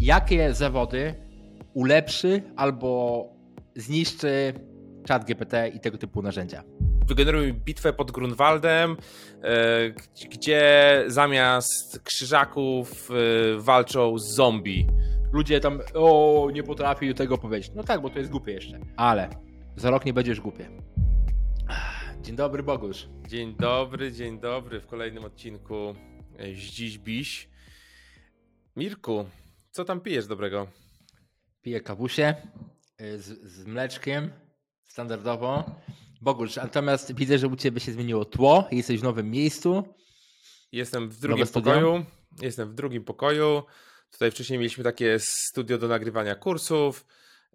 jakie zawody ulepszy albo zniszczy czat GPT i tego typu narzędzia? Wygeneruj bitwę pod Grunwaldem, e, gdzie zamiast krzyżaków e, walczą z zombie. Ludzie tam, o, nie potrafię tego powiedzieć. No tak, bo to jest głupie jeszcze. Ale za rok nie będziesz głupie. Dzień dobry, Bogusz. Dzień dobry, dzień dobry w kolejnym odcinku Zdziś Biś. Mirku, co tam pijesz dobrego? Piję kawusie z, z mleczkiem, standardowo. Bogusz, natomiast widzę, że u Ciebie się zmieniło tło, jesteś w nowym miejscu. Jestem w drugim pokoju. Jestem w drugim pokoju. Tutaj wcześniej mieliśmy takie studio do nagrywania kursów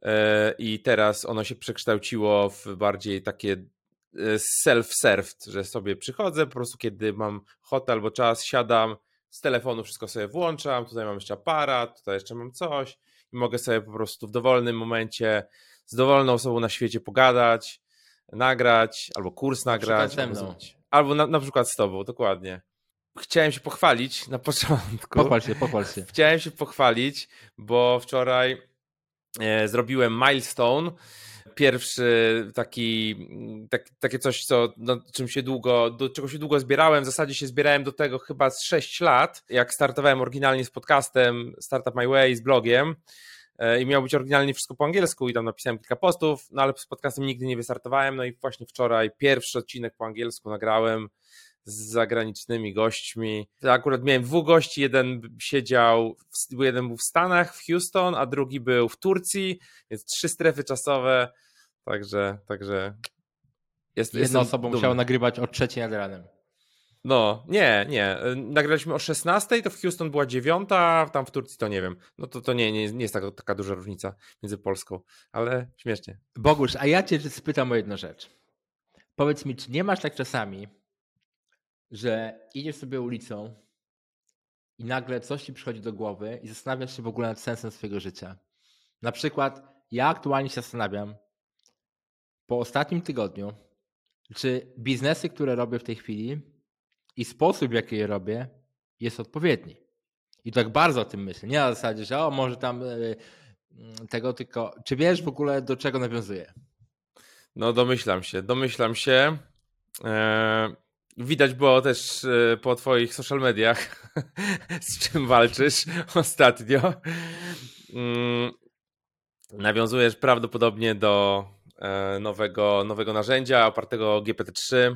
e, i teraz ono się przekształciło w bardziej takie e, self-served, że sobie przychodzę, po prostu kiedy mam ochotę albo czas, siadam, z telefonu wszystko sobie włączam, tutaj mam jeszcze aparat, tutaj jeszcze mam coś i mogę sobie po prostu w dowolnym momencie z dowolną osobą na świecie pogadać, nagrać, albo kurs nagrać, albo, albo na, na przykład z tobą, dokładnie chciałem się pochwalić na początku. Pochwal się, pochwal się. Chciałem się pochwalić, bo wczoraj e, zrobiłem milestone. Pierwszy taki, tak, takie coś, co, no, czym się długo, do czego się długo zbierałem. W zasadzie się zbierałem do tego chyba z 6 lat, jak startowałem oryginalnie z podcastem Startup My Way, z blogiem e, i miało być oryginalnie wszystko po angielsku i tam napisałem kilka postów, no ale z podcastem nigdy nie wystartowałem, no i właśnie wczoraj pierwszy odcinek po angielsku nagrałem z zagranicznymi gośćmi. Akurat miałem dwóch gości, jeden siedział, jeden był w Stanach, w Houston, a drugi był w Turcji, więc trzy strefy czasowe, także, także jest, Jedna osoba musiała nagrywać o trzeciej nad ranem. No, nie, nie. Nagraliśmy o 16, to w Houston była dziewiąta, tam w Turcji to nie wiem. No to, to nie, nie, nie jest taka, taka duża różnica między Polską, ale śmiesznie. Bogusz, a ja cię spytam o jedną rzecz. Powiedz mi, czy nie masz tak czasami, że idziesz sobie ulicą i nagle coś ci przychodzi do głowy i zastanawiasz się w ogóle nad sensem swojego życia. Na przykład ja aktualnie się zastanawiam po ostatnim tygodniu, czy biznesy, które robię w tej chwili i sposób, w jaki je robię, jest odpowiedni. I tak bardzo o tym myślę. Nie na zasadzie, że o, może tam yy, tego, tylko czy wiesz w ogóle, do czego nawiązuję? No domyślam się, domyślam się. Eee, Widać było też e, po Twoich social mediach, z czym walczysz ostatnio. Mm, nawiązujesz prawdopodobnie do e, nowego, nowego narzędzia opartego o GPT-3.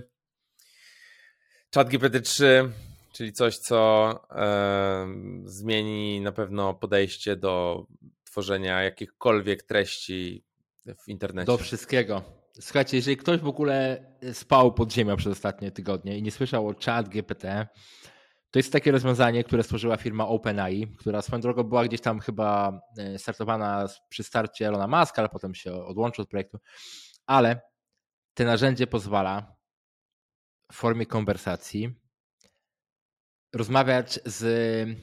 Chat GPT-3, czyli coś, co e, zmieni na pewno podejście do tworzenia jakichkolwiek treści w internecie. Do wszystkiego. Słuchajcie, jeżeli ktoś w ogóle spał pod ziemią przez ostatnie tygodnie i nie słyszał o chat GPT, to jest takie rozwiązanie, które stworzyła firma OpenAI, która swoją drogą była gdzieś tam chyba e, startowana przy starcie Elona Muska, ale potem się odłączył od projektu. Ale to narzędzie pozwala w formie konwersacji rozmawiać z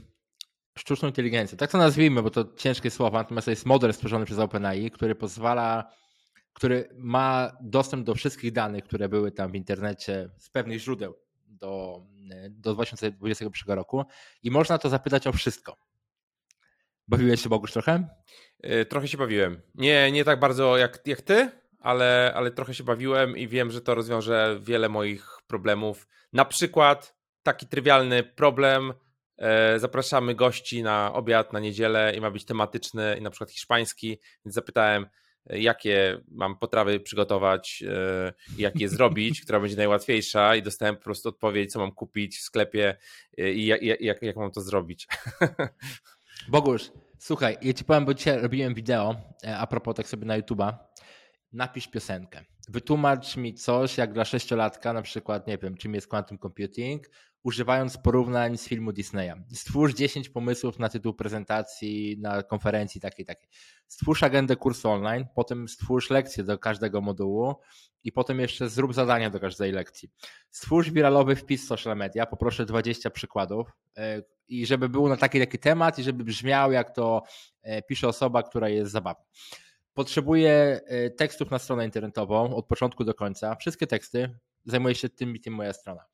sztuczną inteligencją. Tak to nazwijmy, bo to ciężkie słowa, natomiast to jest model stworzony przez OpenAI, który pozwala który ma dostęp do wszystkich danych, które były tam w internecie z pewnych źródeł do, do 2021 roku i można to zapytać o wszystko. Bawiłeś się Bogusz trochę? E, trochę się bawiłem. Nie, nie tak bardzo jak, jak ty, ale, ale trochę się bawiłem i wiem, że to rozwiąże wiele moich problemów. Na przykład taki trywialny problem. E, zapraszamy gości na obiad na niedzielę i ma być tematyczny i na przykład hiszpański, więc zapytałem, jakie mam potrawy przygotować, e, jak je zrobić, która będzie najłatwiejsza i dostałem po prostu odpowiedź, co mam kupić w sklepie e, i jak, jak, mam to zrobić. Bogusz, słuchaj, ja ci powiem, bo dzisiaj robiłem wideo e, a propos tak sobie na YouTube'a. Napisz piosenkę. Wytłumacz mi coś, jak dla sześciolatka, na przykład, nie wiem, czym jest quantum computing, używając porównań z filmu Disneya. Stwórz 10 pomysłów na tytuł prezentacji na konferencji takiej, takiej. Stwórz agendę kursu online, potem stwórz lekcję do każdego modułu i potem jeszcze zrób zadania do każdej lekcji. Stwórz wiralowy wpis social media, poproszę 20 przykładów e, i żeby był na taki taki temat i żeby brzmiał jak to e, pisze osoba, która jest zabawna. Potrzebuję e, tekstów na stronę internetową od początku do końca. Wszystkie teksty, zajmuje się tym i tym moja strona.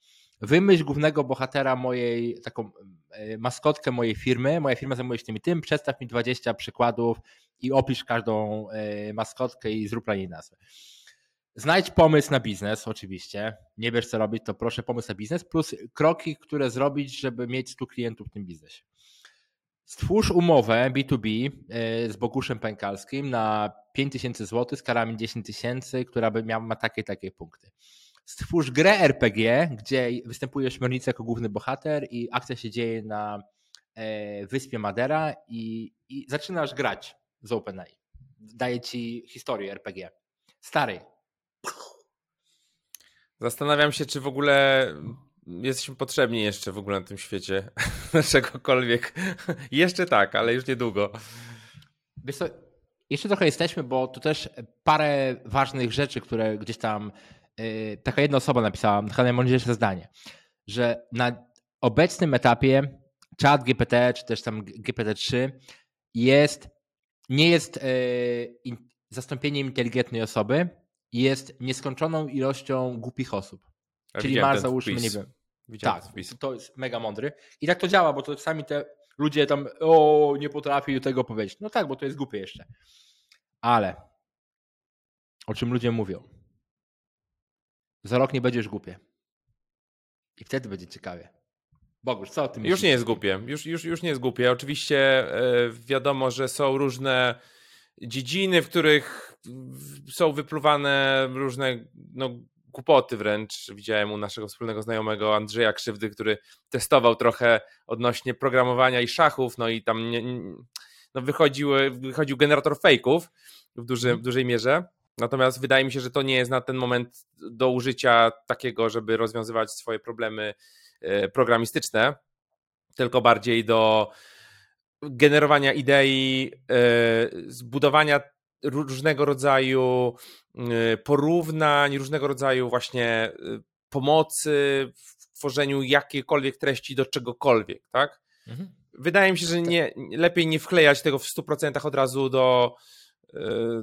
Wymyśl głównego bohatera mojej, taką e, maskotkę mojej firmy, moja firma zajmuje się tym i tym, przedstaw mi 20 przykładów i opisz każdą e, maskotkę i zrób dla niej nazwę. Znajdź pomysł na biznes, oczywiście. Nie wiesz, co robić, to proszę pomysł na biznes, plus kroki, które zrobić, żeby mieć 100 klientów w tym biznesie. Stwórz umowę B2B z Boguszem Pękalskim na 5000 zł z karami 10 tysięcy, która by miała ma takie takie punkty. Stwórz grę RPG, gdzie występuje ośmiornica jako główny bohater i akcja się dzieje na e, wyspie Madera i, i zaczynasz grać z OpenAI. Daje ci historię RPG. Starej. Zastanawiam się, czy w ogóle jesteśmy potrzebni jeszcze w ogóle na tym świecie. Czegokolwiek. jeszcze tak, ale już niedługo. Wiesz co, jeszcze trochę jesteśmy, bo tu też parę ważnych rzeczy, które gdzieś tam yy, taka jedna osoba napisała, chyba najmądrzejsze zdanie, że na obecnym etapie chat GPT, czy też tam GPT-3 jest, nie jest yy, in, zastąpieniem inteligentnej osoby, jest nieskończoną ilością głupich osób. Ja Czyli masz załóżmy, wpis. nie wiem. Widziałem tak, to jest mega mądry. I tak to działa, bo to sami te ludzie tam, o, nie potrafi tego powiedzieć. No tak, bo to jest głupie jeszcze. Ale o czym ludzie mówią? Za rok nie będziesz głupie. I wtedy będzie ciekawie. Bogusz, co o tym myślisz? Już nie jest głupie. Już, już, już nie jest głupie. Oczywiście yy, wiadomo, że są różne dziedziny, w których są wypluwane różne no, głupoty wręcz. Widziałem u naszego wspólnego znajomego Andrzeja Krzywdy, który testował trochę odnośnie programowania i szachów, no i tam nie, no wychodził, wychodził generator fejków w, duży, mhm. w dużej mierze. Natomiast wydaje mi się, że to nie jest na ten moment do użycia takiego, żeby rozwiązywać swoje problemy e, programistyczne, tylko bardziej do generowania idei, e, zbudowania różnego rodzaju e, porównań, różnego rodzaju właśnie pomocy w tworzeniu jakiejkolwiek treści do czegokolwiek, tak? Mhm. Wydaje mi się, że tak. nie, lepiej nie wklejać tego w 100% od razu do,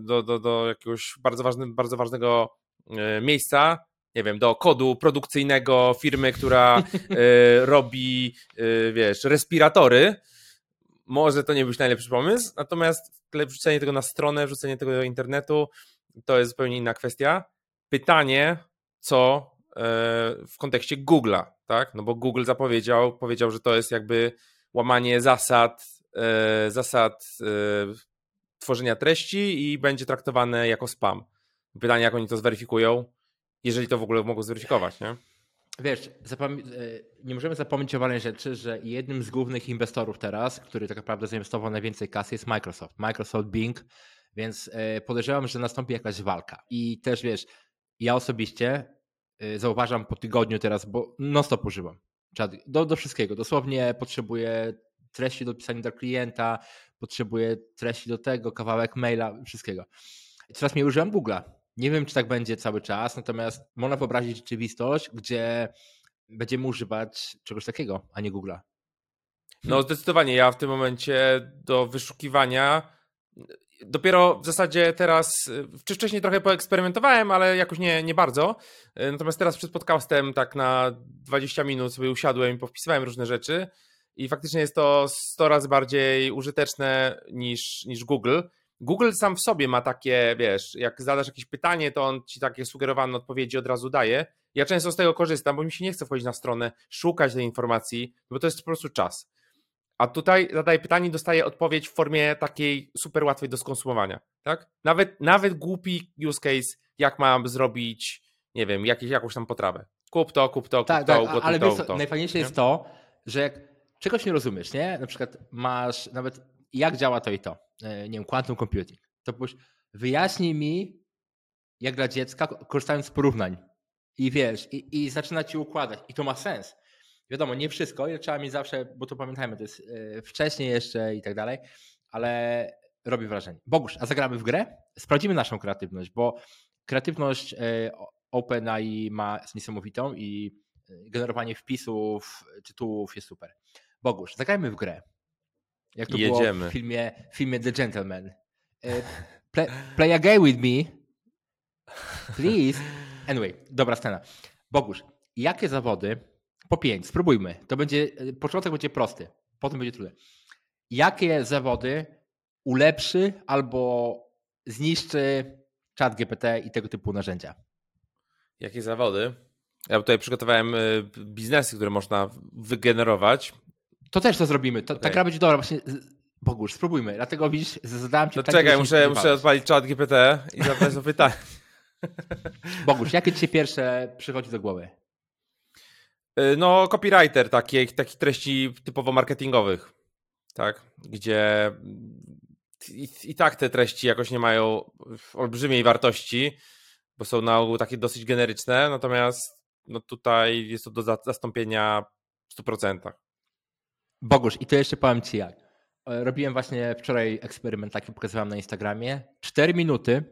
do, do, do jakiegoś bardzo, ważny, bardzo ważnego e, miejsca, nie wiem, do kodu produkcyjnego firmy, która e, robi, wiesz, respiratory. Może to nie być najlepszy pomysł, natomiast wrzucenie tego na stronę, wrzucenie tego do internetu to jest zupełnie inna kwestia. Pytanie, co w kontekście Google'a, tak? No bo Google zapowiedział, powiedział, że to jest jakby łamanie zasad, e, zasad e, tworzenia treści i będzie traktowane jako spam. Pytanie, jak oni to zweryfikują, jeżeli to w ogóle mogą zweryfikować, nie? Wiesz, e, nie możemy zapomnieć o ważnej rzeczy, że jednym z głównych inwestorów teraz, który tak naprawdę zainwestował najwięcej kasy jest Microsoft. Microsoft Bing, więc podejrzewam, że nastąpi jakaś walka. I też wiesz, ja osobiście zauważam po tygodniu teraz, bo non stop używam do, do wszystkiego. Dosłownie potrzebuję treści do pisania do klienta, potrzebuję treści do tego, kawałek maila, wszystkiego. Teraz mi użyłem Google'a. Nie wiem, czy tak będzie cały czas, natomiast można wyobrazić rzeczywistość, gdzie będziemy używać czegoś takiego, a nie Google'a. No zdecydowanie. Ja w tym momencie do wyszukiwania dopiero w zasadzie teraz, czy wcześniej trochę poeksperymentowałem, ale jakoś nie, nie bardzo. Natomiast teraz przed podcastem tak na 20 minut sobie usiadłem i powpisywałem różne rzeczy i faktycznie jest to 100 razy bardziej użyteczne niż, niż Google. Google sam w sobie ma takie, wiesz, jak zadasz jakieś pytanie, to on ci takie sugerowane odpowiedzi od razu daje. Ja często z tego korzystam, bo mi się nie chce wchodzić na stronę, szukać tej informacji, bo to jest po prostu czas. A tutaj zadaję pytanie dostaję odpowiedź w formie takiej super łatwej do skonsumowania. Tak? Nawet, nawet głupi use case, jak mam zrobić, nie wiem, jakieś, jakąś tam potrawę. Kup to, kup to, tak, kup tak, to, ale to, wiesz, to, najfajniejsze nie? jest to, że jak czegoś nie rozumiesz, nie? Na przykład masz nawet jak działa to i to, e, nie wiem, quantum computing, to powiesz, wyjaśnij mi, jak dla dziecka, korzystając z porównań. I wiesz, i, i zaczyna ci układać. I to ma sens. Wiadomo, nie wszystko, ile trzeba mieć zawsze, bo to pamiętajmy, to jest e, wcześniej jeszcze i tak dalej, ale robi wrażenie. Bogusz, a zagramy w grę? Sprawdzimy naszą kreatywność, bo kreatywność e, OpenAI ma niesamowitą i generowanie wpisów, tytułów jest super. Bogusz, zagrajmy w grę. Jak to Jedziemy. było w filmie, w filmie The Gentleman. Play, play a game with me. Please. Anyway, dobra scena. Bogusz, jakie zawody Po pięć, spróbujmy. To będzie, początek będzie prosty, potem będzie trudny. Jakie zawody ulepszy albo zniszczy czat GPT i tego typu narzędzia? Jakie zawody? Ja tutaj przygotowałem y, biznesy, które można wygenerować. To też to zrobimy. To, okay. Ta gra będzie dobra. Właśnie Bogusz, spróbujmy. Dlatego widzisz, zadałem ci pytanie. Czekaj, muszę, muszę odpalić czat GPT i zadać to pytanie. Bogusz, jakie ci się pierwsze przychodzi do głowy? Y, no, copywriter takich, takich treści typowo marketingowych, tak? Gdzie i, i tak te treści jakoś nie mają olbrzymiej wartości, bo są na ogół takie dosyć generyczne, natomiast no tutaj jest to do zastąpienia w 100%. Bogusz, i to jeszcze powiem Ci jak. E, robiłem właśnie wczoraj eksperyment taki, pokazywałem na Instagramie. 4 minuty,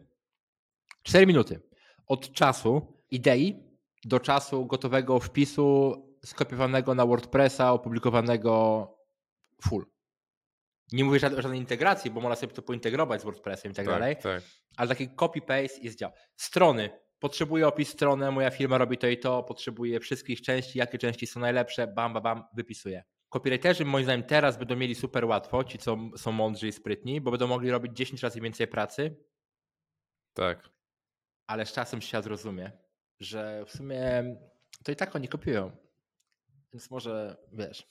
4 minuty od czasu idei do czasu gotowego wpisu skopiowanego na WordPressa, opublikowanego full. Nie mówię o żadnej integracji, bo można sobie to pointegrować z WordPressem i tak, tak dalej, tak. ale taki copy-paste jest dział. Strony. Potrzebuję opis strony, moja firma robi to i to, potrzebuję wszystkich części, jakie części są najlepsze, bam, bam, bam, wypisuję. Copywriterzy moim zdaniem teraz będą mieli super łatwo, ci co są mądrzy i sprytni, bo będą mogli robić 10 razy więcej pracy. Tak. Ale z czasem świat zrozumie, że w sumie to i tak oni kopiują. Więc może, wiesz...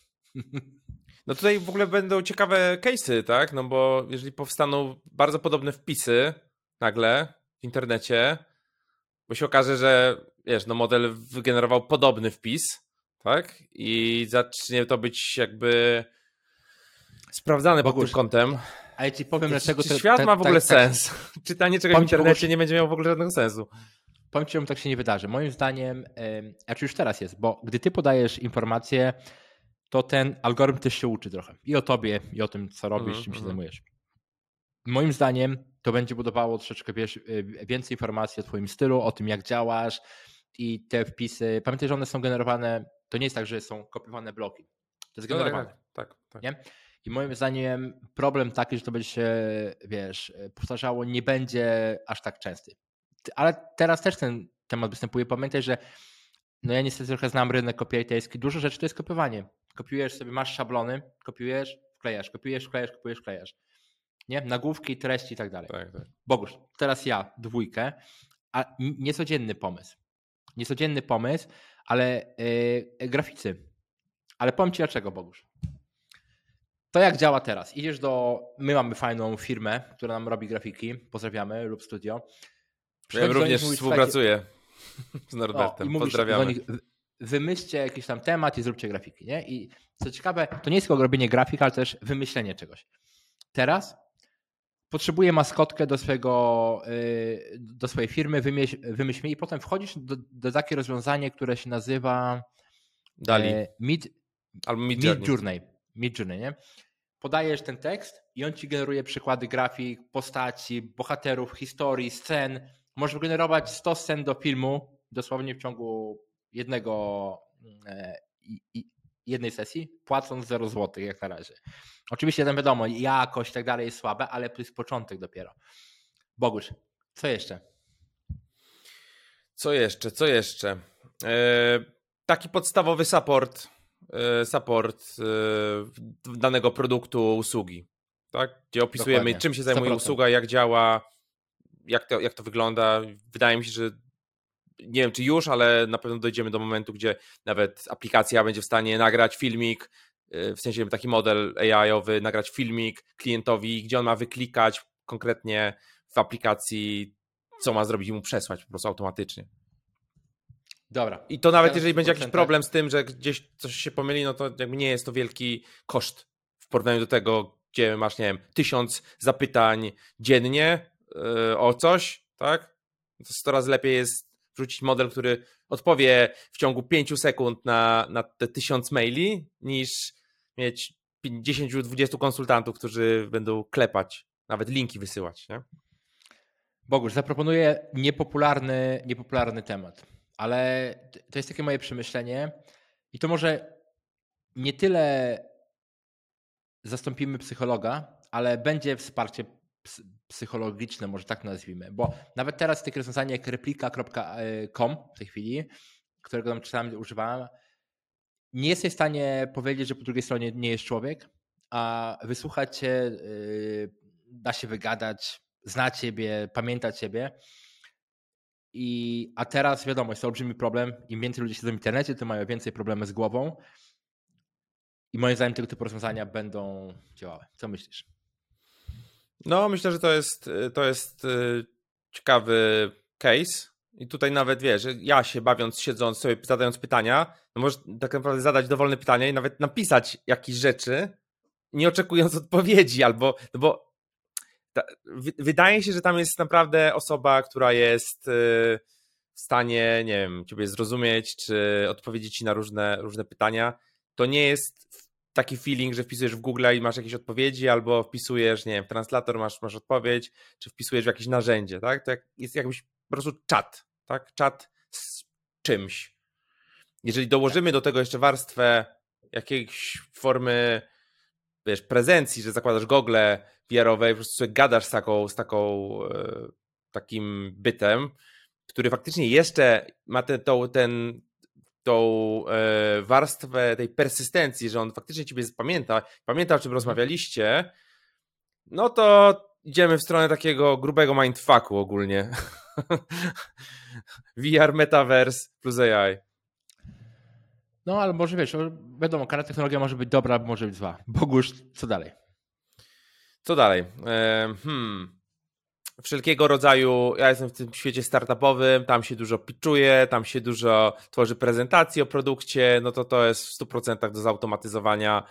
No tutaj w ogóle będą ciekawe case'y, tak? No bo jeżeli powstaną bardzo podobne wpisy nagle w internecie, bo się okaże, że wiesz, no model wygenerował podobny wpis, tak? I zacznie to być jakby sprawdzane pod tym kątem. A ja ci powiem, dlaczego... Czy, czy świat ma w ogóle tak, sens? Tak, Czytanie czegoś w internecie nie będzie miało w ogóle żadnego sensu. Powiem ci, że tak się nie wydarzy. Moim zdaniem, znaczy już teraz jest, bo gdy ty podajesz informacje, to ten algorytm też się uczy trochę. I o tobie, i o tym, co robisz, mm czym się mhm. zajmujesz. Moim zdaniem to będzie budowało troszeczkę wiesz, y, więcej informacji o twoim stylu, o tym, jak działasz i te wpisy. Pamiętaj, że one są generowane, to nie jest tak, że są kopiowane bloki. To jest no tak, generowane. tak, tak, tak. Nie? I moim zdaniem problem taki, że to będzie się, wiesz, powtarzało, nie będzie aż tak częsty. Ale teraz też ten temat występuje. Pamiętaj, że no ja niestety trochę znam rynek copywriterski. Dużo rzeczy to jest kopiowanie. Kopiujesz sobie, masz szablony, kopiujesz, wklejasz, kopiujesz, wklejasz, kopiujesz, wklejasz. Nie? Nagłówki, treści i tak dalej. Tak, tak. Bogusz, teraz ja, dwójkę, a niecodzienny pomysł. Niecodzienny pomysł, ale yy, graficy. Ale powiem Ci dlaczego, Bogusz. To jak działa teraz? Idziesz do. My mamy fajną firmę, która nam robi grafiki. Pozdrawiamy, lub studio. Ja również współpracuję z Norbertem. O, Pozdrawiamy. Nich, wymyślcie jakiś tam temat i zróbcie grafiki. Nie? I co ciekawe, to nie jest tylko robienie grafik, ale też wymyślenie czegoś. Teraz potrzebuję maskotkę do, swojego, y, do swojej firmy, wymyśl, wymyśl i potem wchodzisz do, do takie rozwiązanie, które się nazywa Dali. E, mid, Albo Mid, mid Journey. Mid Journey, nie? Podajesz ten tekst i on ci generuje przykłady grafik, postaci, bohaterów, historii, scen. Możesz generować 100 scen do filmu dosłownie w ciągu jednego, e, jednej sesji, płacąc 0 zł jak na razie. Oczywiście tam wiadomo, jakość i tak dalej jest słabe, ale to jest początek dopiero. Bogusz, co jeszcze? Co jeszcze, co jeszcze? E, taki podstawowy support, e, support danego produktu, usługi, tak? gdzie opisujemy Dokładnie. czym się zajmuje 100%. usługa, jak działa, jak to, jak to wygląda. Wydaje mi się, że nie wiem czy już, ale na pewno dojdziemy do momentu, gdzie nawet aplikacja będzie w stanie nagrać filmik, y, w sensie taki model AI-owy, nagrać filmik klientowi, gdzie on ma wyklikać konkretnie w aplikacji, co ma zrobić i mu przesłać po prostu automatycznie. Dobra. I to nawet jeżeli będzie jakiś problem z tym, że gdzieś coś się pomyli, no to jakby nie jest to wielki koszt w porównaniu do tego, gdzie masz, nie wiem, tysiąc zapytań dziennie yy, o coś, tak? To 100 razy lepiej jest wrzucić model, który odpowie w ciągu 5 sekund na, na te 1000 maili, niż mieć 10-20 konsultantów, którzy będą klepać, nawet linki wysyłać. Nie? Bogusz, zaproponuję niepopularny, niepopularny temat, ale to jest takie moje przemyślenie i to może nie tyle zastąpimy psychologa, ale będzie wsparcie psychologiczne, może tak nazwijmy, bo nawet teraz takie rozwiązanie jak replika.com w tej chwili, którego tam czasami używałem, nie jesteś w stanie powiedzieć, że po drugiej stronie nie jest człowiek, a wysłuchać cię, yy, da się wygadać, zna ciebie, pamięta ciebie. I, a teraz wiadomo, jest to olbrzymi problem. Im więcej ludzi siedzą w internecie, tym mają więcej problemy z głową. I moim zdaniem tego typu rozwiązania będą działały. Co myślisz? No, myślę, że to jest, to jest y, ciekawy case. I tutaj nawet wiesz, ja się bawiąc, siedząc sobie, zadając pytania, no możesz tak naprawdę zadać dowolne pytania i nawet napisać jakieś rzeczy, nie oczekując odpowiedzi, albo, no bo ta, wydaje się, że tam jest naprawdę osoba, która jest y, w stanie, nie wiem, ciebie zrozumieć, czy odpowiedzieć ci na różne, różne pytania. To nie jest taki feeling, że wpisujesz w Google i masz jakieś odpowiedzi, albo wpisujesz, nie wiem, translator masz, masz odpowiedź, czy wpisujesz w jakieś narzędzie, tak? To jest jakbyś po prostu czat, tak? Czat z czymś. Jeżeli dołożymy do tego jeszcze warstwę jakiejś formy, wiesz, prezencji, że zakładasz gogle VR-owe i po prostu gadasz z taką, z taką e, takim bytem, który faktycznie jeszcze ma ten, to, ten, tą e, warstwę tej persystencji, że on faktycznie ciebie pamięta, pamięta o czym mhm. rozmawialiście, no to idziemy w stronę takiego grubego mindfucku ogólnie. VR, Metaverse plus AI. No, ale może wiesz, wiadomo, każda technologia może być dobra, może być zła. Bogusz, co dalej? Co dalej? E, hmm wszelkiego rodzaju, ja jestem w tym świecie startupowym, tam się dużo pitchuje, tam się dużo tworzy prezentacji o produkcie, no to to jest w 100% do zautomatyzowania,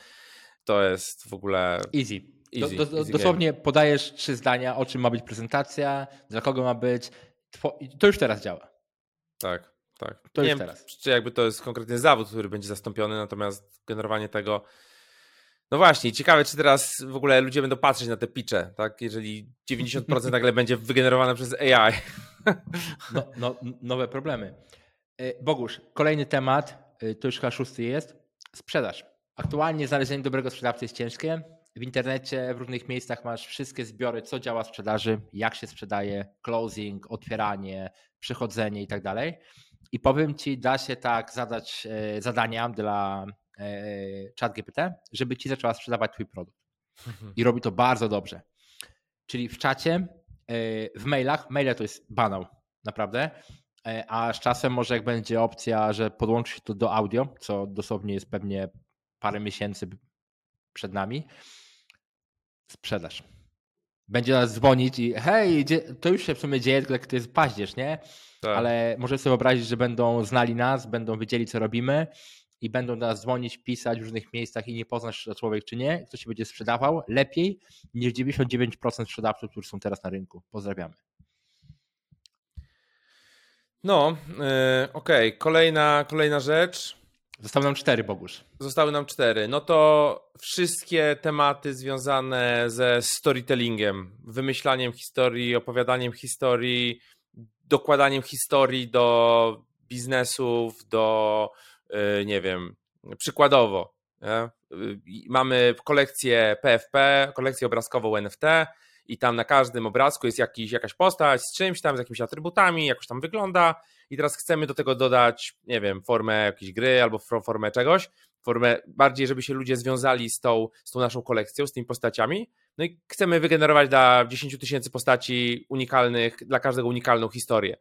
to jest w ogóle... Easy. easy, do, do, easy dosłownie game. podajesz trzy zdania, o czym ma być prezentacja, dla kogo ma być, to już teraz działa. Tak, tak. To Nie już wiem, teraz. Czy jakby to jest konkretny zawód, który będzie zastąpiony, natomiast generowanie tego no właśnie, ciekawe, czy teraz w ogóle ludzie będą patrzeć na te pitche, tak? Jeżeli 90% nagle będzie wygenerowane przez AI. No, no, nowe problemy. E, Bogusz, kolejny temat, e, to już chyba szósty jest. Sprzedaż. Aktualnie znalezienie dobrego sprzedawcy jest ciężkie. W internecie, w różnych miejscach masz wszystkie zbiory, co działa w sprzedaży, jak się sprzedaje, closing, otwieranie, przychodzenie i tak dalej. I powiem Ci, da się tak zadać e, zadania dla ChatGPT, żeby ci zaczęła sprzedawać twój produkt. I robi to bardzo dobrze. Czyli w czacie, e, w mailach, maile to jest banał, naprawdę. E, a z czasem może jak będzie opcja, że podłączy się to do audio, co dosłownie jest pewnie parę miesięcy przed nami, sprzedaż. Będzie nas dzwonić i hej, to już się w sumie dzieje, tylko jak to jest paździerz, nie? Tak. Ale może sobie wyobrazić, że będą znali nas, będą wiedzieli, co robimy i będą do nas dzwonić, pisać w różnych miejscach i nie poznasz, czy to człowiek, czy nie, kto się będzie sprzedawał lepiej niż 99% sprzedawców, którzy są teraz na rynku. Pozdrawiamy. No, yy, okej. Okay. Kolejna, kolejna rzecz. Zostały nam cztery, Bogusz. Zostały nam cztery. No to wszystkie tematy związane ze storytellingiem, wymyślaniem historii, opowiadaniem historii, dokładaniem historii do biznesów, do nie wiem, przykładowo, nie? Y, mamy kolekcję PFP, kolekcję obrazkową NFT i tam na każdym obrazku jest jakiś, jakaś postać z czymś tam, z jakimiś atrybutami, jakoś tam wygląda i teraz chcemy do tego dodać, nie wiem, formę jakiejś gry albo formę czegoś, formę bardziej, żeby się ludzie związali z tą, z tą naszą kolekcją, z tymi postaciami, no i chcemy wygenerować dla 10 tysięcy postaci unikalnych, dla każdego unikalną historię.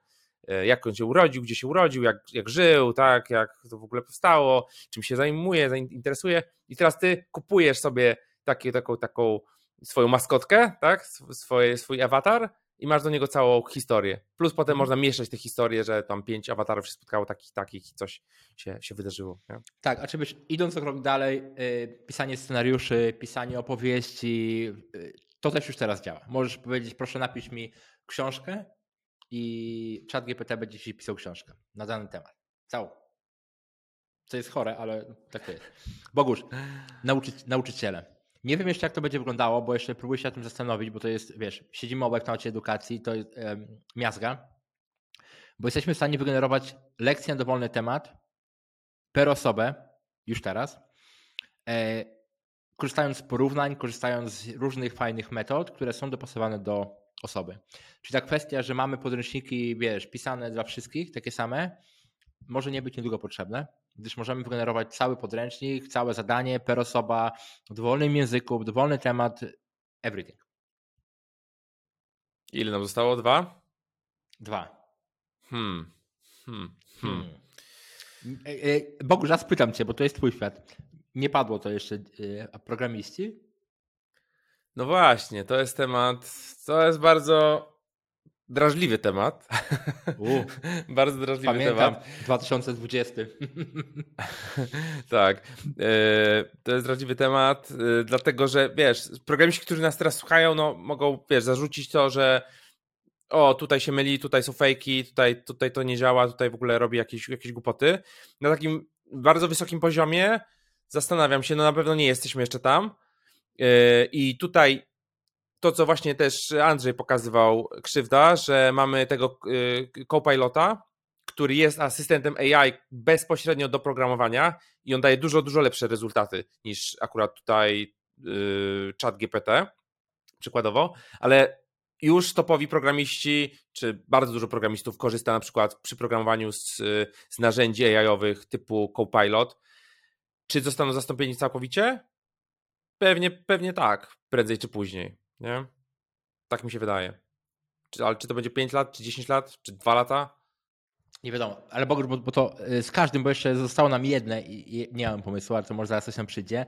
E, jak on się urodził, gdzie się urodził, jak, jak żył, tak, jak to w ogóle powstało, czym się zajmuje, interesuje i teraz ty kupujesz sobie takie, taką, taką swoją maskotkę, tak, swoje, swój awatar i masz do niego całą historię. Plus potem mhm. można mieszać te historie, że tam pięć awatarów się spotkało takich, takich i coś się, się wydarzyło. Nie? Tak, a czy byś idąc o krok dalej, yy, pisanie scenariuszy, pisanie opowieści, yy, to też już teraz działa. Możesz powiedzieć, proszę napisz mi książkę i czat GPT będzie ci pisał książkę na dany temat. Całą. Co jest chore, ale tak to jest. Bogusz, nauczy, nauczyciele. Nie wiem jeszcze, jak to będzie wyglądało, bo jeszcze próbuję się na tym zastanowić, bo to jest, wiesz, siedzimy obok naucie edukacji, to jest miazga, bo jesteśmy w stanie wygenerować lekcję na dowolny temat per osobę, już teraz, e, korzystając z porównań, korzystając z różnych fajnych metod, które są dopasowane do osoby. Czyli ta kwestia, że mamy podręczniki, wiesz, pisane dla wszystkich, takie same, może nie być niedługo potrzebne, gdyż możemy wygenerować cały podręcznik, całe zadanie per osoba w dowolnym języku, dowolny temat, everything. Ile nam zostało? Dwa? Dwa. Hmm. Hmm. Hmm. hmm. E, e, Bogu, raz pytam cię, bo to jest twój świat. Nie padło to jeszcze a programiści? No właśnie, to jest temat, to jest bardzo drażliwy temat. U, bardzo drażliwy pamiętam, temat. 2020. tak, e, to jest drażliwy temat, dlatego że wiesz, programiści, którzy nas teraz słuchają, no mogą, wiesz, zarzucić to, że o, tutaj się myli, tutaj są fejki, tutaj, tutaj to nie działa, tutaj w ogóle robi jakieś, jakieś głupoty. Na takim bardzo wysokim poziomie zastanawiam się, no na pewno nie jesteśmy jeszcze tam. Yy, I tutaj to, co właśnie też Andrzej pokazywał, krzywda, że mamy tego yy, co-pilota, który jest asystentem AI bezpośrednio do programowania i on daje dużo, dużo lepsze rezultaty niż akurat tutaj yy, chat GPT, przykładowo, ale już topowi programiści, czy bardzo dużo programistów korzysta na przykład przy programowaniu z, z narzędzi AI-owych typu Copilot. Czy zostaną zastąpieni całkowicie? Pewnie, pewnie tak, prędzej czy później. Nie? Tak mi się wydaje. Czy, ale czy to będzie 5 lat, czy 10 lat, czy 2 lata? Nie wiadomo, ale bo, bo, to y, z każdym, bo jeszcze zostało nam jedne i nie mam pomysłu, ale to może zaraz coś nam przyjdzie,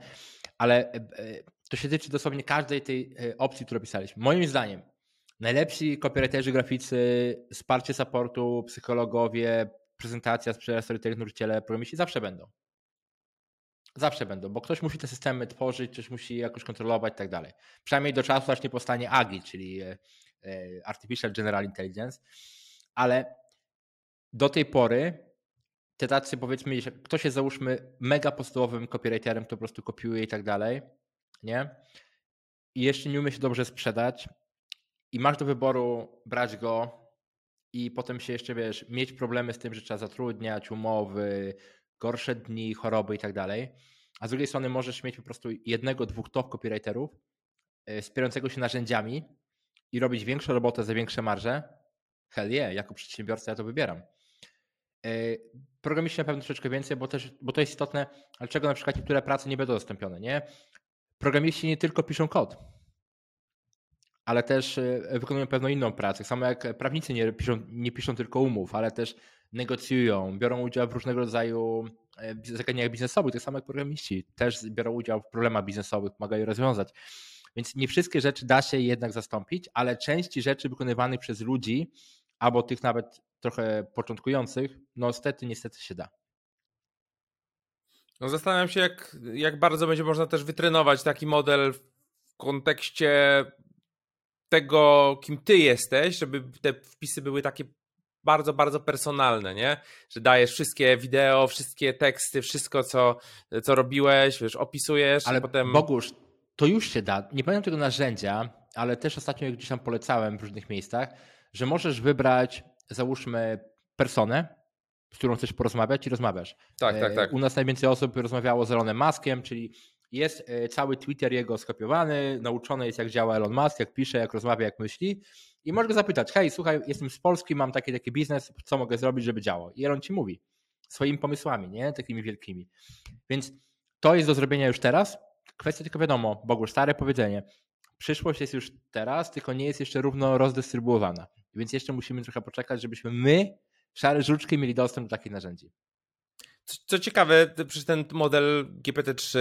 ale y, y, to się tyczy dosłownie każdej tej opcji, którą pisaliśmy. Moim zdaniem Najlepsi copywriterzy, graficy, wsparcie supportu, psychologowie, prezentacja, sprzedaż, storytelling, nurciele, programiści zawsze będą. Zawsze będą, bo ktoś musi te systemy tworzyć, ktoś musi jakoś kontrolować i tak dalej. Przynajmniej do czasu, aż nie powstanie AGI, czyli e, e, Artificial General Intelligence, ale do tej pory te tacy powiedzmy, ktoś jest załóżmy mega podstawowym copywriterem, to po prostu kopiuje i tak dalej, nie? I jeszcze nie umie się dobrze sprzedać, i masz do wyboru brać go i potem się jeszcze, wiesz, mieć problemy z tym, że trzeba zatrudniać, umowy, gorsze dni, choroby i tak dalej. A z drugiej strony możesz mieć po prostu jednego, dwóch top copywriterów e, wspierającego się narzędziami i robić większą robotę za większe marże. Hell yeah, jako przedsiębiorca ja to wybieram. E, programiści na pewno troszeczkę więcej, bo, też, bo to jest istotne, ale czego na przykład niektóre prace nie będą zastąpione, nie? Programiści nie tylko piszą kod, ale też e, wykonują pewną inną pracę. Samo jak prawnicy nie piszą, nie piszą tylko umów, ale też negocjują, biorą udział w różnego rodzaju e, zagadnieniach biznesowych, tak samo jak programiści też biorą udział w problemach biznesowych, pomagają rozwiązać. Więc nie wszystkie rzeczy da się jednak zastąpić, ale części rzeczy wykonywanych przez ludzi, albo tych nawet trochę początkujących, no niestety, niestety się da. No zastanawiam się, jak, jak bardzo będzie można też wytrenować taki model w kontekście tego, kim ty jesteś, żeby te wpisy były takie bardzo, bardzo personalne, nie? Że dajesz wszystkie wideo, wszystkie teksty, wszystko, co, co robiłeś, wiesz, opisujesz, ale potem... Bogusz, to już się da. Nie pamiętam tego narzędzia, ale też ostatnio gdzieś tam polecałem w różnych miejscach, że możesz wybrać, załóżmy, personę, z którą chcesz porozmawiać i rozmawiasz. Tak, tak, tak. U nas najwięcej osób rozmawiało z Elonem Maskiem, czyli jest e, cały Twitter jego skopiowany, nauczony jest jak działa Elon Musk, jak pisze, jak rozmawia, jak myśli i możesz go zapytać, hej, słuchaj, jestem z Polski, mam taki taki biznes, co mogę zrobić, żeby działo? I Elon ci mówi swoimi pomysłami, nie? Takimi wielkimi. Więc to jest do zrobienia już teraz. Kwestia tylko wiadomo, Bogu, stare powiedzenie, przyszłość jest już teraz, tylko nie jest jeszcze równo rozdystrybuowana. Więc jeszcze musimy trochę poczekać, żebyśmy my, szare żuczki, mieli dostęp do takich narzędzi. Co ciekawe, przecież ten model GPT-3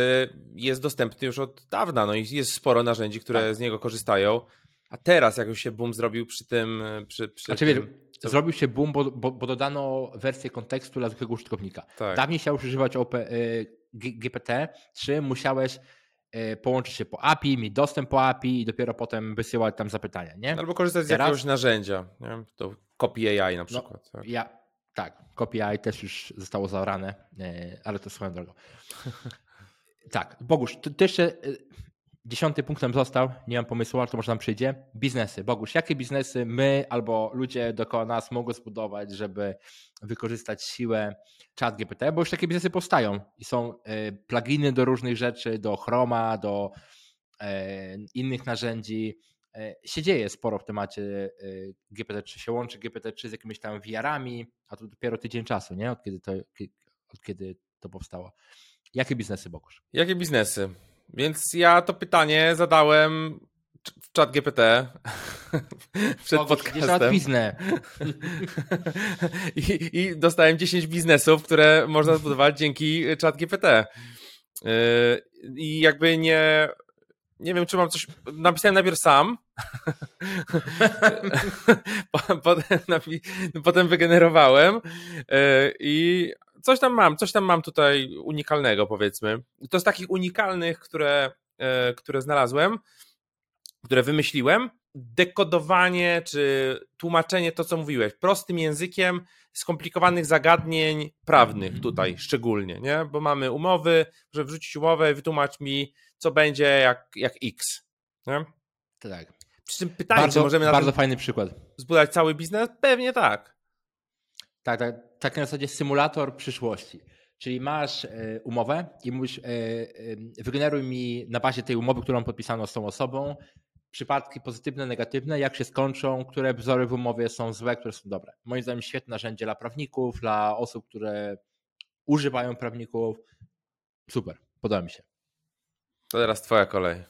jest dostępny już od dawna, no i jest sporo narzędzi, które tak. z niego korzystają. A teraz jak już się boom zrobił przy tym... Przy, przy znaczy, tym, to... zrobił się boom, bo, bo, bo, dodano wersję kontekstu dla zwykłego użytkownika. Tak. Dawniej chciałeś używać OP, y, GPT-3, musiałeś y, połączyć się po API, mieć dostęp po API i dopiero potem wysyłać tam zapytania, nie? Albo korzystać z Teraz... jakiegoś narzędzia, nie? to Copy AI na no, przykład. No, tak. Ja tak, KPI też już zostało zaorane, e, ale to swoją drogą. tak, Bogusz, to, to jeszcze e, dziesiąty punkt nam został, nie mam pomysłu, ale to może nam przyjdzie. Biznesy. Bogusz, jakie biznesy my albo ludzie dookoła nas mogą zbudować, żeby wykorzystać siłę chat GPT? Bo już takie biznesy powstają i są e, pluginy do różnych rzeczy, do Chroma, do innych narzędzi, się dzieje sporo w temacie GPT-3, się łączy GPT-3 z jakimiś tam VR-ami, a to dopiero tydzień czasu, nie? Od kiedy to, od kiedy to powstało. Jakie biznesy, Bogusz? Jakie biznesy? Więc ja to pytanie zadałem w czat GPT przed Bogusz, podcastem. I, I dostałem 10 biznesów, które można zbudować dzięki czat GPT. Yy, I jakby nie, nie wiem, czy mam coś. Napisałem najpierw sam. potem, potem wygenerowałem. Yy, I coś tam mam, coś tam mam tutaj unikalnego, powiedzmy. To z takich unikalnych, które, yy, które znalazłem, które wymyśliłem, dekodowanie czy tłumaczenie to, co mówiłeś, prostym językiem skomplikowanych zagadnień prawnych tutaj szczególnie, nie? Bo mamy umowy, że wrzucić umowę, wytłumacz mi, co będzie jak, jak X. Nie? Tak. Przy tym pytanie, bardzo, czy możemy na bardzo fajny przykład. Zbudować cały biznes? Pewnie tak. Tak, tak, tak na zasadzie symulator przyszłości. Czyli masz y, umowę i mówisz, y, y, wygeneruj mi na bazie tej umowy, którą podpisano z tą osobą, przypadki pozytywne, negatywne, jak się skończą, które wzory w umowie są złe, które są dobre. Moim zdaniem świetne narzędzie dla prawników, dla osób, które używają prawników. Super, podoba mi się. To teraz twoja kolej.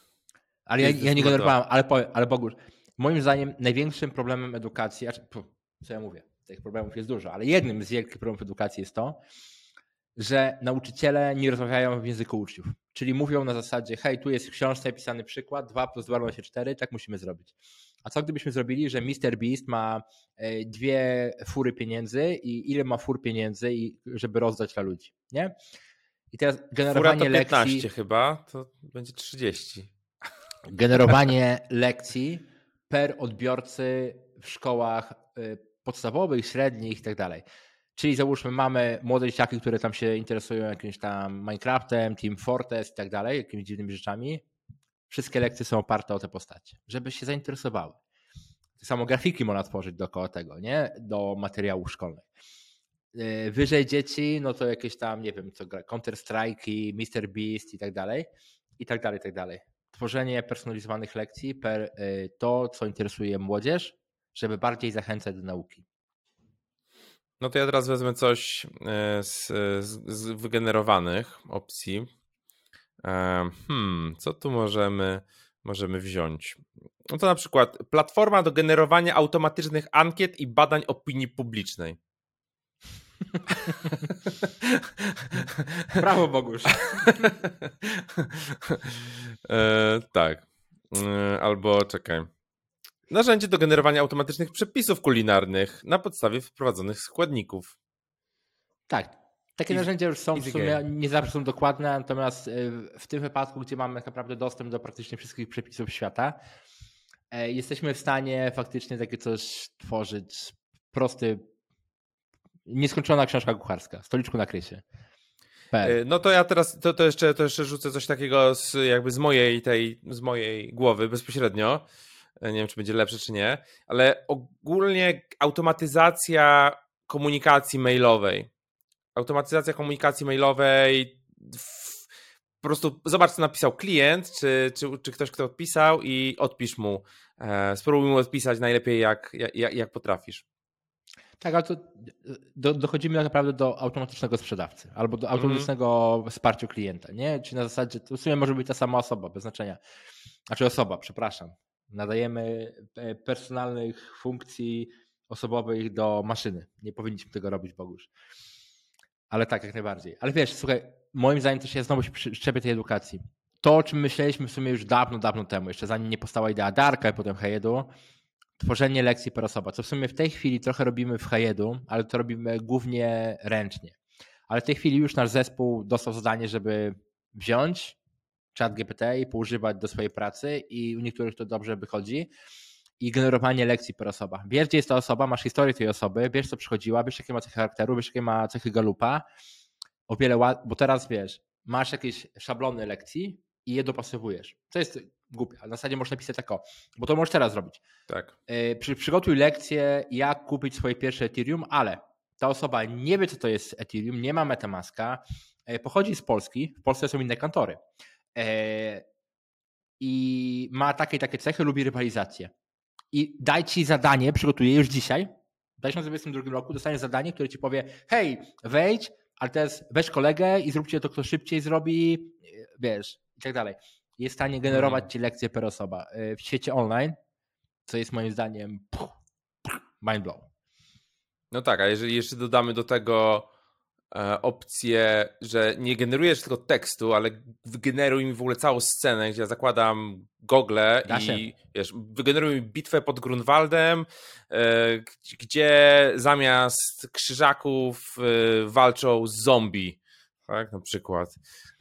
Ale ja, ja nie generowałem, ale, ale Bogusz, moim zdaniem największym problemem edukacji, co ja mówię, tych problemów jest dużo, ale jednym z wielkich problemów edukacji jest to, że nauczyciele nie rozmawiają w języku uczniów. Czyli mówią na zasadzie, hej, tu jest w książce napisany przykład, 2 plus 2 równa się 4, tak musimy zrobić. A co gdybyśmy zrobili, że Mr. Beast ma e, dwie fury pieniędzy i ile ma fur pieniędzy, żeby rozdać dla ludzi, nie? I teraz generowanie Fura to 15 lekcji... chyba, to będzie 30. Generowanie lekcji per odbiorcy w szkołach e, podstawowych, średnich i tak dalej. Czyli załóżmy, mamy młode dzieciaki, które tam się interesują jakimś tam Minecraftem, Team Fortress i tak dalej, jakimiś dziwnymi rzeczami. Wszystkie lekcje są oparte o te postacie, żeby się zainteresowały. Tak samo grafiki można tworzyć dookoła tego, nie? Do materiałów szkolnych. Yy, wyżej dzieci, no to jakieś tam, nie wiem, co gra, Counter-Strike, Mr. Beast i tak dalej, i tak dalej, i tak dalej. Tworzenie personalizowanych lekcji per yy, to, co interesuje młodzież, żeby bardziej zachęcać do nauki. No to ja teraz wezmę coś e, z, z, z wygenerowanych opcji. E, hmm, co tu możemy, możemy wziąć? No to na przykład platforma do generowania automatycznych ankiet i badań opinii publicznej. Brawo Bogusz. e, tak. E, albo czekaj. Narzędzie do generowania automatycznych przepisów kulinarnych na podstawie wprowadzonych składników. Tak. Takie Easy, narzędzia już są w sumie, game. nie zawsze są dokładne, natomiast e, w tym wypadku, gdzie mamy tak naprawdę dostęp do praktycznie wszystkich przepisów świata, e, jesteśmy w stanie faktycznie takie coś tworzyć. Prosty, nieskończona książka kucharska, stoliczku na krysie. E, no to ja teraz to, to, jeszcze, to jeszcze rzucę coś takiego z, jakby z mojej tej, z mojej głowy bezpośrednio. Nie wiem, czy będzie lepsze, czy nie, ale ogólnie automatyzacja komunikacji mailowej. Automatyzacja komunikacji mailowej. Po prostu zobacz, co napisał klient, czy, czy, czy ktoś, kto odpisał, i odpisz mu. E, spróbuj mu odpisać najlepiej, jak, jak, jak potrafisz. Tak, ale to do, dochodzimy tak naprawdę do automatycznego sprzedawcy albo do mhm. automatycznego mm. wsparcia klienta, nie? Czyli na zasadzie to w sumie może być ta sama osoba, bez znaczenia. Znaczy osoba, przepraszam nadajemy e, personalnych funkcji osobowych do maszyny. Nie powinniśmy tego robić, Bogusz. Ale tak, jak najbardziej. Ale wiesz, słuchaj, moim zdaniem to się znowu się przyczepia tej edukacji. To, o czym myśleliśmy w sumie już dawno, dawno temu, jeszcze zanim nie powstała idea Darka i potem Hejedu, tworzenie lekcji per osoba, co w sumie w tej chwili trochę robimy w Hejedu, ale to robimy głównie ręcznie. Ale w tej chwili już nasz zespół dostał zadanie, żeby wziąć chat GPT i poużywać do swojej pracy i u niektórych to dobrze wychodzi. I generowanie lekcji per osoba. Wiesz, gdzie jest ta osoba, masz historię tej osoby, wiesz, co przychodziła, wiesz, jakie ma cechy charakteru, wiesz, jakie ma cechy galupa. O wiele łatwiej, bo teraz wiesz, masz jakieś szablony lekcji i je dopasowujesz. To jest głupie, ale na zasadzie możesz napisać tak o, bo to możesz teraz zrobić. Tak. E, przy, przygotuj lekcję, jak kupić swoje pierwsze Ethereum, ale ta osoba nie wie, co to jest Ethereum, nie ma Metamaska, e, pochodzi z Polski, w Polsce są inne kantory. E, i ma takie takie cechy, lubi rywalizację. I daj ci zadanie, przygotuję już dzisiaj, w 2022 roku dostaniesz zadanie, które ci powie, hej, wejdź, ale teraz weź kolegę i zróbcie to, kto szybciej zrobi, wiesz, i tak dalej. Jest w stanie generować mhm. ci lekcje per osoba. W świecie online, co jest moim zdaniem mind blow. No tak, a jeżeli jeszcze dodamy do tego e, opcję, że nie generujesz tylko tekstu, ale wygeneruj mi w ogóle całą scenę, gdzie ja zakładam gogle i wiesz, wygeneruj mi bitwę pod Grunwaldem, e, gdzie zamiast krzyżaków e, walczą zombie. Tak, na przykład.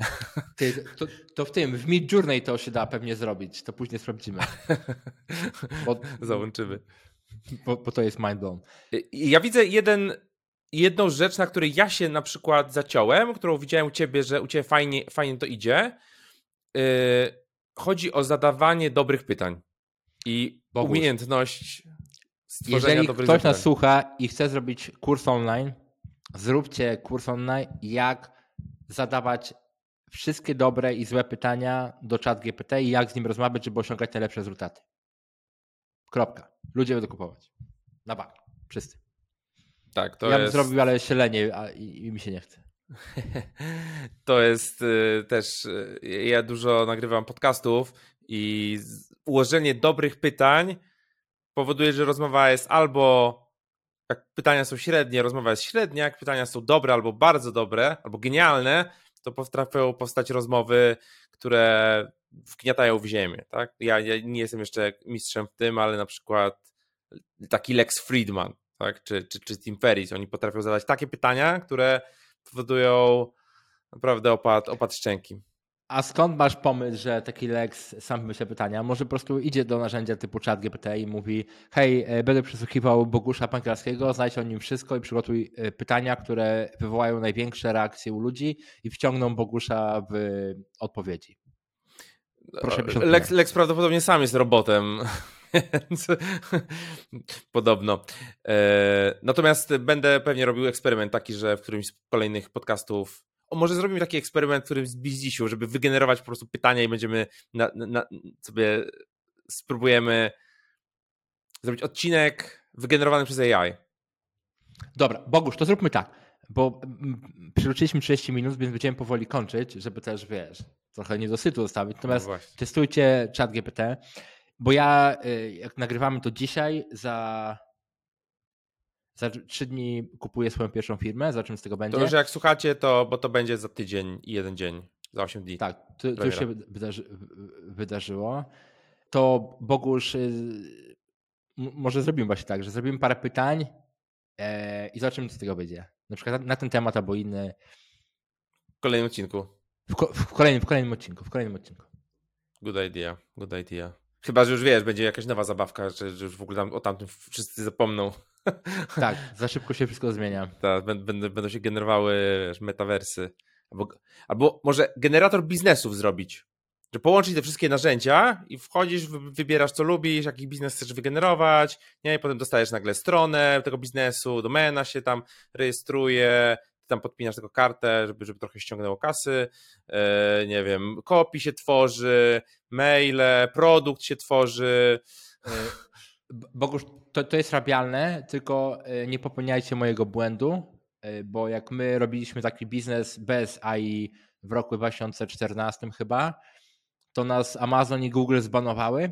Ty, to, to, w tym, w Mid Journey to się da pewnie zrobić, to później sprawdzimy. Bo, Załączymy. Bo, bo to jest mind blown. Ja widzę jeden, jedną rzecz, na której ja się na przykład zaciąłem, którą widziałem u ciebie, że u ciebie fajnie, fajnie to idzie. Yy, chodzi o zadawanie dobrych pytań i Boguś. umiejętność stworzenia Jeżeli dobrych ktoś nas słucha i chce zrobić kurs online, zróbcie kurs online, jak zadawać wszystkie dobre i złe pytania do chat GPT i jak z nim rozmawiać, żeby osiągać najlepsze rezultaty. Kropka. Ludzie będą kupować. Na bank. Wszyscy. Tak, to ja jest... bym zrobił, ale ślenie a, i, i mi się nie chce. to jest y, też. Y, ja dużo nagrywam podcastów i ułożenie dobrych pytań powoduje, że rozmowa jest albo. Jak pytania są średnie, rozmowa jest średnia, jak pytania są dobre albo bardzo dobre, albo genialne, to potrafią powstać rozmowy, które wgniatają w ziemię. Tak? Ja, ja nie jestem jeszcze mistrzem w tym, ale na przykład taki Lex Friedman tak? czy, czy, czy Tim Ferris, oni potrafią zadać takie pytania, które powodują naprawdę opad, opad szczęki. A skąd masz pomysł, że taki Lex sam wymyśla pytania? Może po prostu idzie do narzędzia typu chat GPT i mówi hej, e, będę przesłuchiwał Bogusza Pankralskiego, znajdź o nim wszystko i przygotuj e, pytania, które wywołają największe reakcje u ludzi i wciągną Bogusza w odpowiedzi. Proszę Lex, Lex prawdopodobnie sam jest robotem. Więc podobno. E, natomiast będę pewnie robił eksperyment taki, że w którymś z kolejnych podcastów o, może zrobimy taki eksperyment, w którym z Bizdzisiu, żeby wygenerować po prostu pytania i będziemy na, na, sobie spróbujemy zrobić odcinek wygenerowany przez AI. Dobra, Bogusz, to zróbmy tak, bo przywróciliśmy 30 minut, więc będziemy powoli kończyć, żeby też, wiesz, trochę niedosytu zostawić. Natomiast no testujcie chat GPT, bo ja, y, jak nagrywamy to dzisiaj, za za trzy dni kupuję swoją pierwszą firmę, za czym z tego będzie. To, że jak słuchacie, to bo to będzie za tydzień i jeden dzień, za 8 dni. Tak, to, to już się wydarzy, wydarzyło. To Bogusz, y, może zrobimy właśnie tak, że zrobimy parę pytań e, i zobaczymy, co z tego będzie. Na przykład na, na ten temat albo inny. W kolejnym odcinku. W, ko, w, kolejnym, w kolejnym odcinku, w kolejnym odcinku. Good idea, good idea. Chyba, że już wiesz, będzie jakaś nowa zabawka, że, że już w ogóle tam, o tamtym wszyscy zapomną. Tak, za szybko się wszystko zmienia. Tak, będą, będą się generowały wiesz, metawersy. Albo, albo może generator biznesów zrobić. Że połączyć te wszystkie narzędzia i wchodzisz, wybierasz co lubisz, jaki biznes chcesz wygenerować, nie? I potem dostajesz nagle stronę tego biznesu, domena się tam rejestruje, tam podpinasz tylko kartę, żeby, żeby trochę ściągnęło kasy, e, nie wiem, kopii się tworzy, maile, produkt się tworzy. E, Bogusz, to, to jest rabialne, tylko e, nie popełniajcie mojego błędu, e, bo jak my robiliśmy taki biznes bez AI w roku 2014 chyba, to nas Amazon i Google zbanowały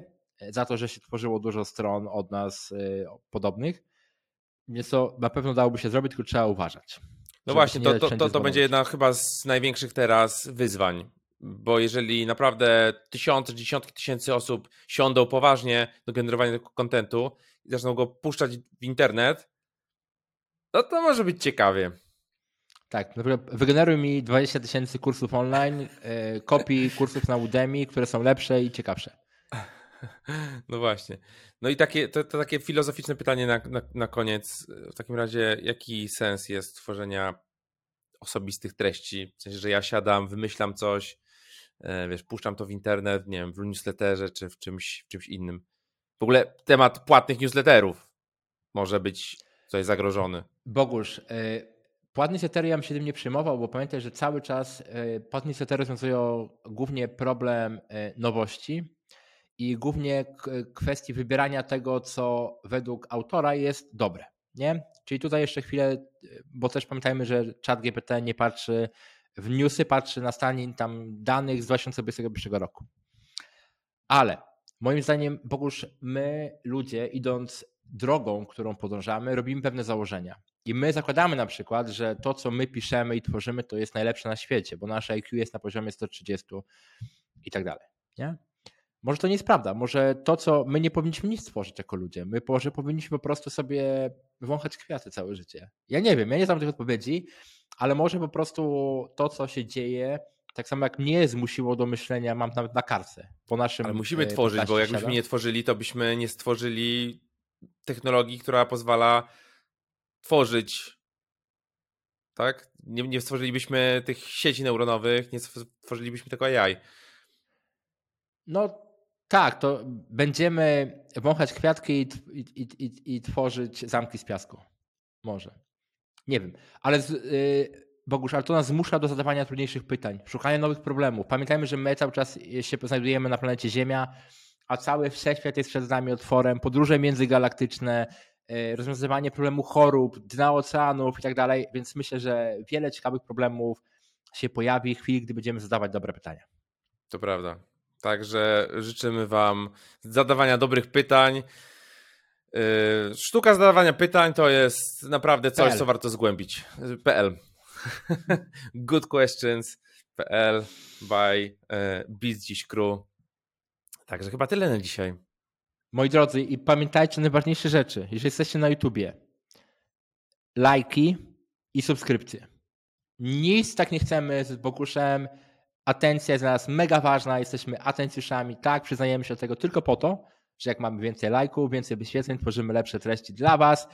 za to, że się tworzyło dużo stron od nas podobnych. Więc to na pewno dałoby się zrobić, tylko trzeba uważać. No właśnie, to, to, to, to będzie jedna chyba z największych teraz wyzwań, bo jeżeli naprawdę tysiące, dziesiątki tysięcy osób siądą poważnie do generowania tego kontentu i zaczną go puszczać w internet, no to może być ciekawie. Tak, wygeneruj mi 20 tysięcy kursów online, e, kopii kursów na Udemy, które są lepsze i ciekawsze. No właśnie. No i takie, to, to takie filozoficzne pytanie na, na, na koniec. W takim razie, jaki sens jest tworzenia osobistych treści? W sensie, że ja siadam, wymyślam coś, E, wiesz, puszczam to w internet, nie wiem, w newsletterze czy w czymś, w czymś innym. W ogóle temat płatnych newsletterów może być tutaj zagrożony. Bogusz, e, płatny newslettery ja bym się tym nie przejmował, bo pamiętaj, że cały czas e, płatne newslettery rozwiązują głównie problem nowości i głównie kwestii wybierania tego, co według autora jest dobre. Nie? Czyli tutaj jeszcze chwilę, bo też pamiętajmy, że chat GPT nie patrzy w newsy, patrzy na stan tam danych z 2021 roku. Ale moim zdaniem, Bogusz, my ludzie idąc drogą, którą podążamy, robimy pewne założenia. I my zakładamy na przykład, że to, co my piszemy i tworzymy, to jest najlepsze na świecie, bo nasze IQ jest na poziomie 130 i tak dalej. Nie? Może to nie jest prawda. Może to, co my nie powinniśmy nic stworzyć jako ludzie. My może powinniśmy po prostu sobie wąchać kwiaty całe życie. Ja nie wiem, ja nie znam tych odpowiedzi, ale może po prostu to, co się dzieje, tak samo jak mnie zmusiło do myślenia, mam nawet na kartce. Po naszym ale musimy e, tworzyć, bo jakbyśmy nie tworzyli, to byśmy nie stworzyli technologii, która pozwala tworzyć. Tak? Nie, nie stworzylibyśmy tych sieci neuronowych, nie stworzylibyśmy tego AI. No tak, to będziemy wąchać kwiatki i, i, i, i tworzyć zamki z piasku. Może. Nie wiem, ale z, yy, Bogusz, ale to nas zmusza do zadawania trudniejszych pytań, szukania nowych problemów. Pamiętajmy, że my cały czas się znajdujemy na planecie Ziemia, a cały wszechświat jest przed nami otworem, podróże międzygalaktyczne, yy, rozwiązywanie problemu chorób, dna oceanów i tak dalej, więc myślę, że wiele ciekawych problemów się pojawi w chwili, gdy będziemy zadawać dobre pytania. To prawda. Także życzymy Wam zadawania dobrych pytań. Yy, sztuka zadawania pytań to jest naprawdę coś, PL. co warto zgłębić. PL. Good questions. PL by e, Biz Dziś Crew. Także chyba tyle na dzisiaj. Moi drodzy, i pamiętajcie najważniejsze rzeczy. Jeżeli jesteście na YouTubie, lajki i subskrypcje. Nic tak nie chcemy z Boguszem atencja jest dla nas mega ważna, jesteśmy atencjuszami, tak, przyznajemy się do tego tylko po to, że jak mamy więcej lajków, więcej wyświetleń, tworzymy lepsze treści dla Was,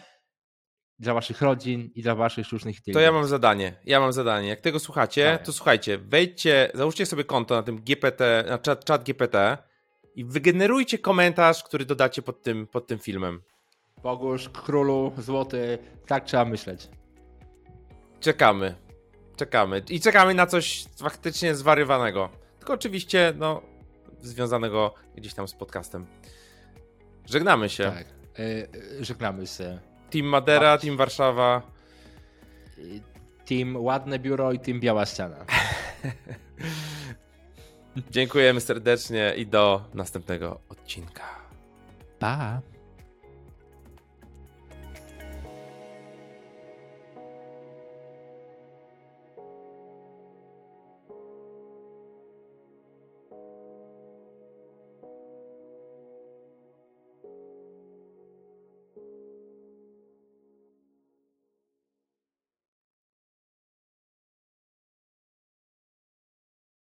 dla Waszych rodzin i dla Waszych różnych To ja mam zadanie, ja mam zadanie. Jak tego słuchacie, to słuchajcie, wejdźcie, załóżcie sobie konto na tym GPT, na chat, chat GPT i wygenerujcie komentarz, który dodacie pod tym, pod tym filmem. Bogusz, królu, złoty, tak trzeba myśleć. Czekamy. Czekamy. I czekamy na coś faktycznie zwariowanego. Tylko oczywiście, no, związanego gdzieś tam z podcastem. Żegnamy się. Tak, yy, żegnamy się. Team Madera, Team Warszawa. Team Ładne Biuro i Team Biała Ściana. Dziękujemy serdecznie i do następnego odcinka. Pa!